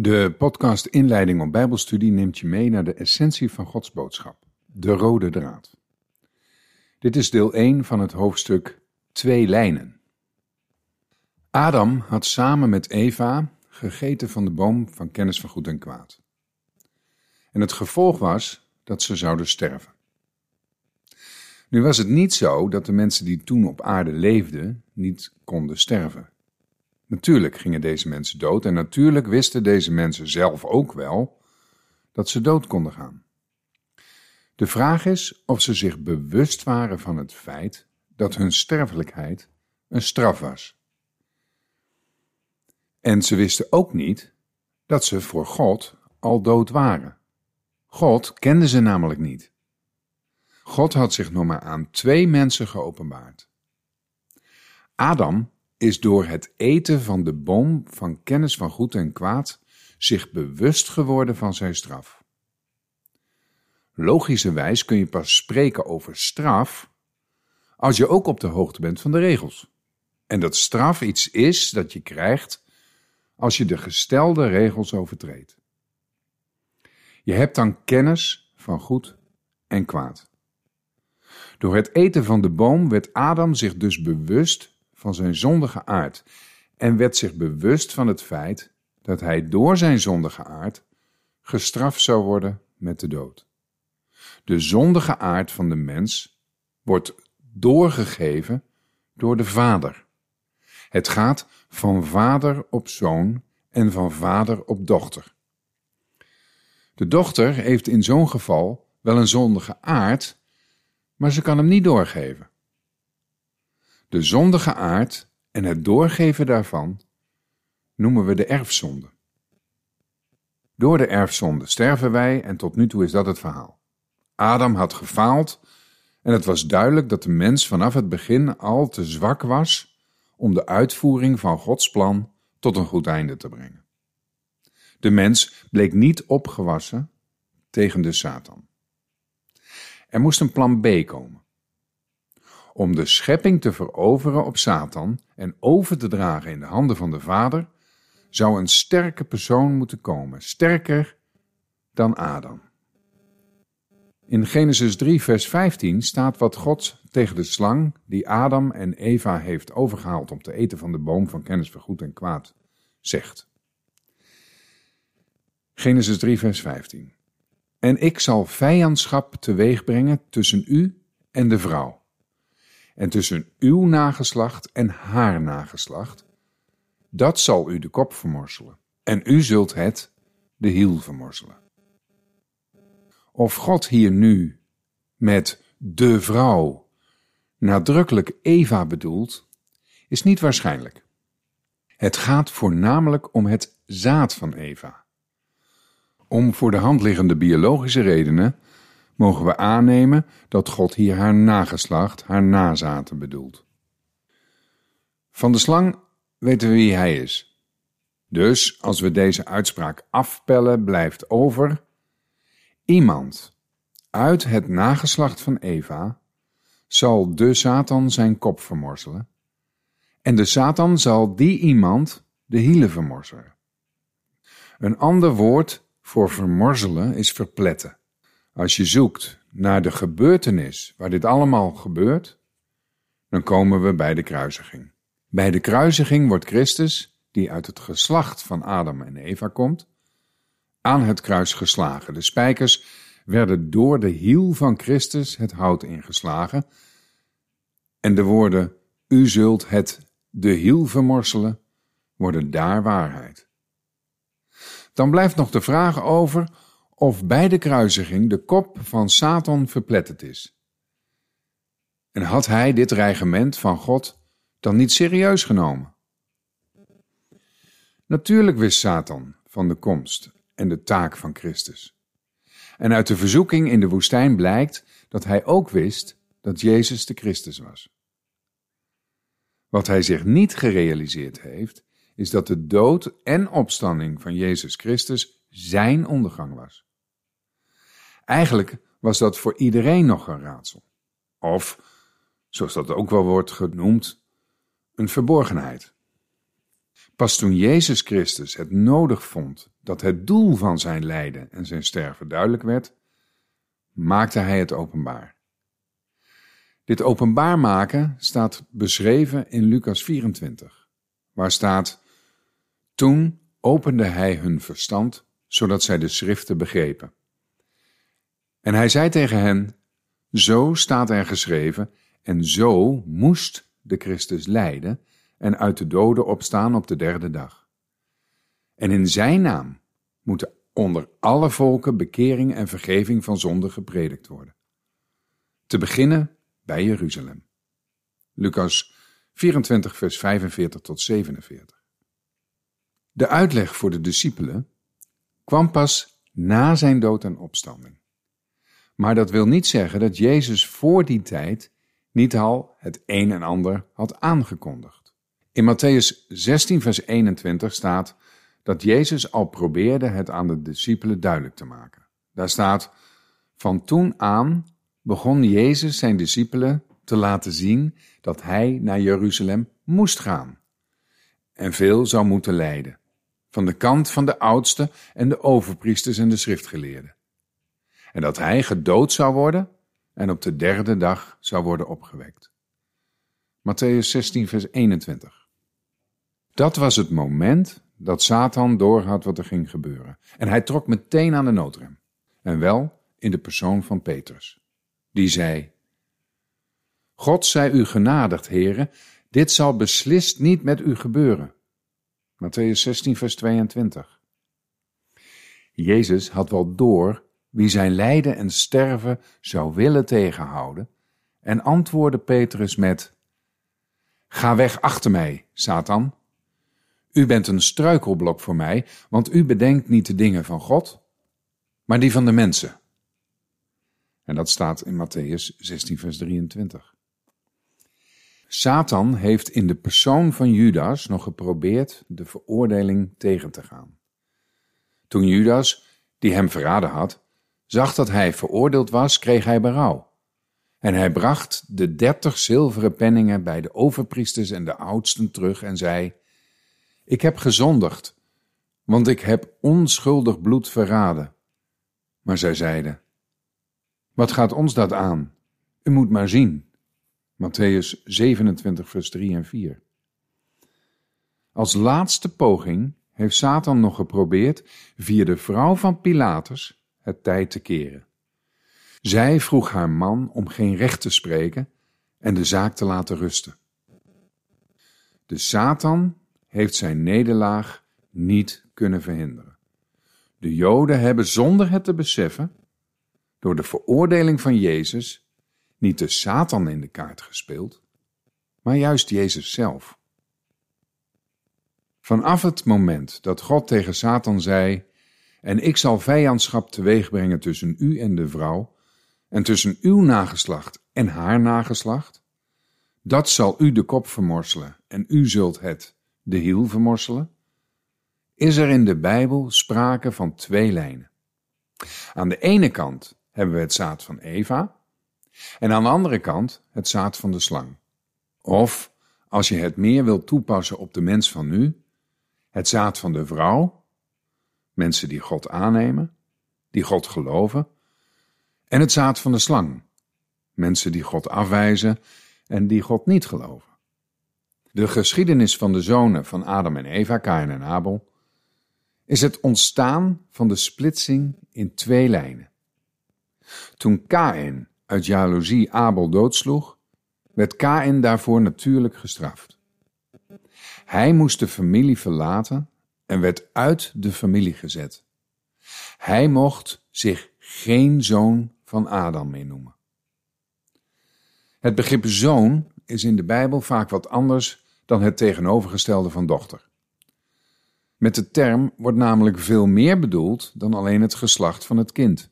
De podcast Inleiding op Bijbelstudie neemt je mee naar de essentie van Gods boodschap, de rode draad. Dit is deel 1 van het hoofdstuk Twee lijnen. Adam had samen met Eva gegeten van de boom van kennis van goed en kwaad. En het gevolg was dat ze zouden sterven. Nu was het niet zo dat de mensen die toen op aarde leefden niet konden sterven. Natuurlijk gingen deze mensen dood en natuurlijk wisten deze mensen zelf ook wel dat ze dood konden gaan. De vraag is of ze zich bewust waren van het feit dat hun sterfelijkheid een straf was. En ze wisten ook niet dat ze voor God al dood waren. God kende ze namelijk niet. God had zich nog maar aan twee mensen geopenbaard. Adam is door het eten van de boom van kennis van goed en kwaad zich bewust geworden van zijn straf. Logischerwijs kun je pas spreken over straf als je ook op de hoogte bent van de regels. En dat straf iets is dat je krijgt als je de gestelde regels overtreedt. Je hebt dan kennis van goed en kwaad. Door het eten van de boom werd Adam zich dus bewust van zijn zondige aard en werd zich bewust van het feit dat hij door zijn zondige aard gestraft zou worden met de dood. De zondige aard van de mens wordt doorgegeven door de vader. Het gaat van vader op zoon en van vader op dochter. De dochter heeft in zo'n geval wel een zondige aard, maar ze kan hem niet doorgeven. De zondige aard en het doorgeven daarvan noemen we de erfzonde. Door de erfzonde sterven wij en tot nu toe is dat het verhaal. Adam had gefaald en het was duidelijk dat de mens vanaf het begin al te zwak was om de uitvoering van Gods plan tot een goed einde te brengen. De mens bleek niet opgewassen tegen de Satan. Er moest een plan B komen om de schepping te veroveren op Satan en over te dragen in de handen van de Vader, zou een sterke persoon moeten komen, sterker dan Adam. In Genesis 3, vers 15 staat wat God tegen de slang die Adam en Eva heeft overgehaald om te eten van de boom van kennis van goed en kwaad, zegt. Genesis 3, vers 15. En ik zal vijandschap teweeg brengen tussen u en de vrouw en tussen uw nageslacht en haar nageslacht, dat zal u de kop vermorselen, en u zult het de hiel vermorselen. Of God hier nu met de vrouw nadrukkelijk Eva bedoelt, is niet waarschijnlijk. Het gaat voornamelijk om het zaad van Eva. Om voor de hand liggende biologische redenen mogen we aannemen dat God hier haar nageslacht, haar nazaten bedoelt. Van de slang weten we wie hij is. Dus als we deze uitspraak afpellen, blijft over iemand uit het nageslacht van Eva zal de Satan zijn kop vermorzelen en de Satan zal die iemand de hielen vermorzelen. Een ander woord voor vermorzelen is verpletten. Als je zoekt naar de gebeurtenis waar dit allemaal gebeurt, dan komen we bij de kruisiging. Bij de kruisiging wordt Christus, die uit het geslacht van Adam en Eva komt, aan het kruis geslagen. De spijkers werden door de hiel van Christus het hout ingeslagen en de woorden u zult het de hiel vermorselen worden daar waarheid. Dan blijft nog de vraag over of bij de kruisiging de kop van Satan verpletterd is. En had hij dit dreigement van God dan niet serieus genomen? Natuurlijk wist Satan van de komst en de taak van Christus. En uit de verzoeking in de woestijn blijkt dat hij ook wist dat Jezus de Christus was. Wat hij zich niet gerealiseerd heeft, is dat de dood en opstanding van Jezus Christus zijn ondergang was. Eigenlijk was dat voor iedereen nog een raadsel. Of, zoals dat ook wel wordt genoemd, een verborgenheid. Pas toen Jezus Christus het nodig vond dat het doel van zijn lijden en zijn sterven duidelijk werd, maakte hij het openbaar. Dit openbaar maken staat beschreven in Lucas 24, waar staat: Toen opende hij hun verstand, zodat zij de schriften begrepen. En hij zei tegen hen: Zo staat er geschreven, en zo moest de Christus lijden en uit de doden opstaan op de derde dag. En in zijn naam moeten onder alle volken bekering en vergeving van zonde gepredikt worden. Te beginnen bij Jeruzalem. Lucas 24, vers 45 tot 47. De uitleg voor de discipelen kwam pas na zijn dood en opstanding. Maar dat wil niet zeggen dat Jezus voor die tijd niet al het een en ander had aangekondigd. In Matthäus 16, vers 21 staat dat Jezus al probeerde het aan de discipelen duidelijk te maken. Daar staat: Van toen aan begon Jezus zijn discipelen te laten zien dat hij naar Jeruzalem moest gaan en veel zou moeten lijden, van de kant van de oudsten en de overpriesters en de schriftgeleerden. En dat hij gedood zou worden en op de derde dag zou worden opgewekt. Matthäus 16, vers 21. Dat was het moment dat Satan doorhad wat er ging gebeuren. En hij trok meteen aan de noodrem. En wel in de persoon van Petrus. Die zei: God zij u genadigd, heren, dit zal beslist niet met u gebeuren. Matthäus 16, vers 22. Jezus had wel door wie zijn lijden en sterven zou willen tegenhouden, en antwoordde Petrus met: Ga weg achter mij, Satan. U bent een struikelblok voor mij, want u bedenkt niet de dingen van God, maar die van de mensen. En dat staat in Matthäus 16, vers 23. Satan heeft in de persoon van Judas nog geprobeerd de veroordeling tegen te gaan. Toen Judas, die hem verraden had, zag dat hij veroordeeld was, kreeg hij berouw. En hij bracht de dertig zilveren penningen bij de overpriesters en de oudsten terug en zei: Ik heb gezondigd, want ik heb onschuldig bloed verraden. Maar zij zeiden: Wat gaat ons dat aan? U moet maar zien. Matthäus 27, vers 3 en 4. Als laatste poging heeft Satan nog geprobeerd via de vrouw van Pilatus het tijd te keren. Zij vroeg haar man om geen recht te spreken en de zaak te laten rusten. De Satan heeft zijn nederlaag niet kunnen verhinderen. De Joden hebben zonder het te beseffen, door de veroordeling van Jezus, niet de Satan in de kaart gespeeld, maar juist Jezus zelf. Vanaf het moment dat God tegen Satan zei: En ik zal vijandschap teweegbrengen tussen u en de vrouw, en tussen uw nageslacht en haar nageslacht, dat zal u de kop vermorselen, en u zult het de hiel vermorselen, is er in de Bijbel sprake van twee lijnen. Aan de ene kant hebben we het zaad van Eva, en aan de andere kant het zaad van de slang. Of, als je het meer wilt toepassen op de mens van nu, het zaad van de vrouw, mensen die God aannemen, die God geloven, en het zaad van de slang, mensen die God afwijzen en die God niet geloven. De geschiedenis van de zonen van Adam en Eva, Kain en Abel, is het ontstaan van de splitsing in twee lijnen. Toen Kain uit jaloezie Abel doodsloeg, werd Kain daarvoor natuurlijk gestraft. Hij moest de familie verlaten en werd uit de familie gezet. Hij mocht zich geen zoon van Adam meer noemen. Het begrip zoon is in de Bijbel vaak wat anders dan het tegenovergestelde van dochter. Met de term wordt namelijk veel meer bedoeld dan alleen het geslacht van het kind.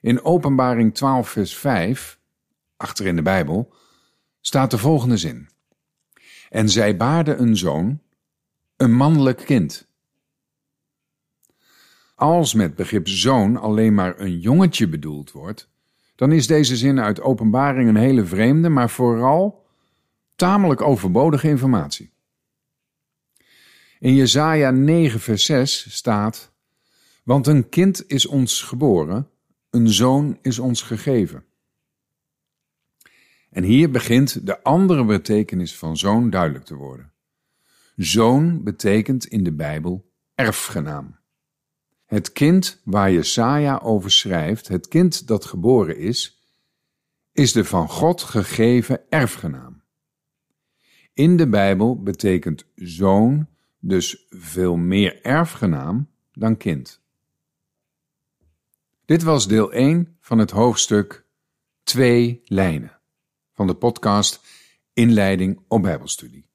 In Openbaring 12, vers 5, achter in de Bijbel, staat de volgende zin. En zij baarde een zoon, een mannelijk kind. Als met begrip zoon alleen maar een jongetje bedoeld wordt, dan is deze zin uit Openbaring een hele vreemde, maar vooral tamelijk overbodige informatie. In Jesaja 9 vers 6 staat, Want een kind is ons geboren, een zoon is ons gegeven. En hier begint de andere betekenis van zoon duidelijk te worden. Zoon betekent in de Bijbel erfgenaam. Het kind waar Jesaja over schrijft, het kind dat geboren is, is de van God gegeven erfgenaam. In de Bijbel betekent zoon dus veel meer erfgenaam dan kind. Dit was deel 1 van het hoofdstuk Twee lijnen van de podcast Inleiding op Bijbelstudie.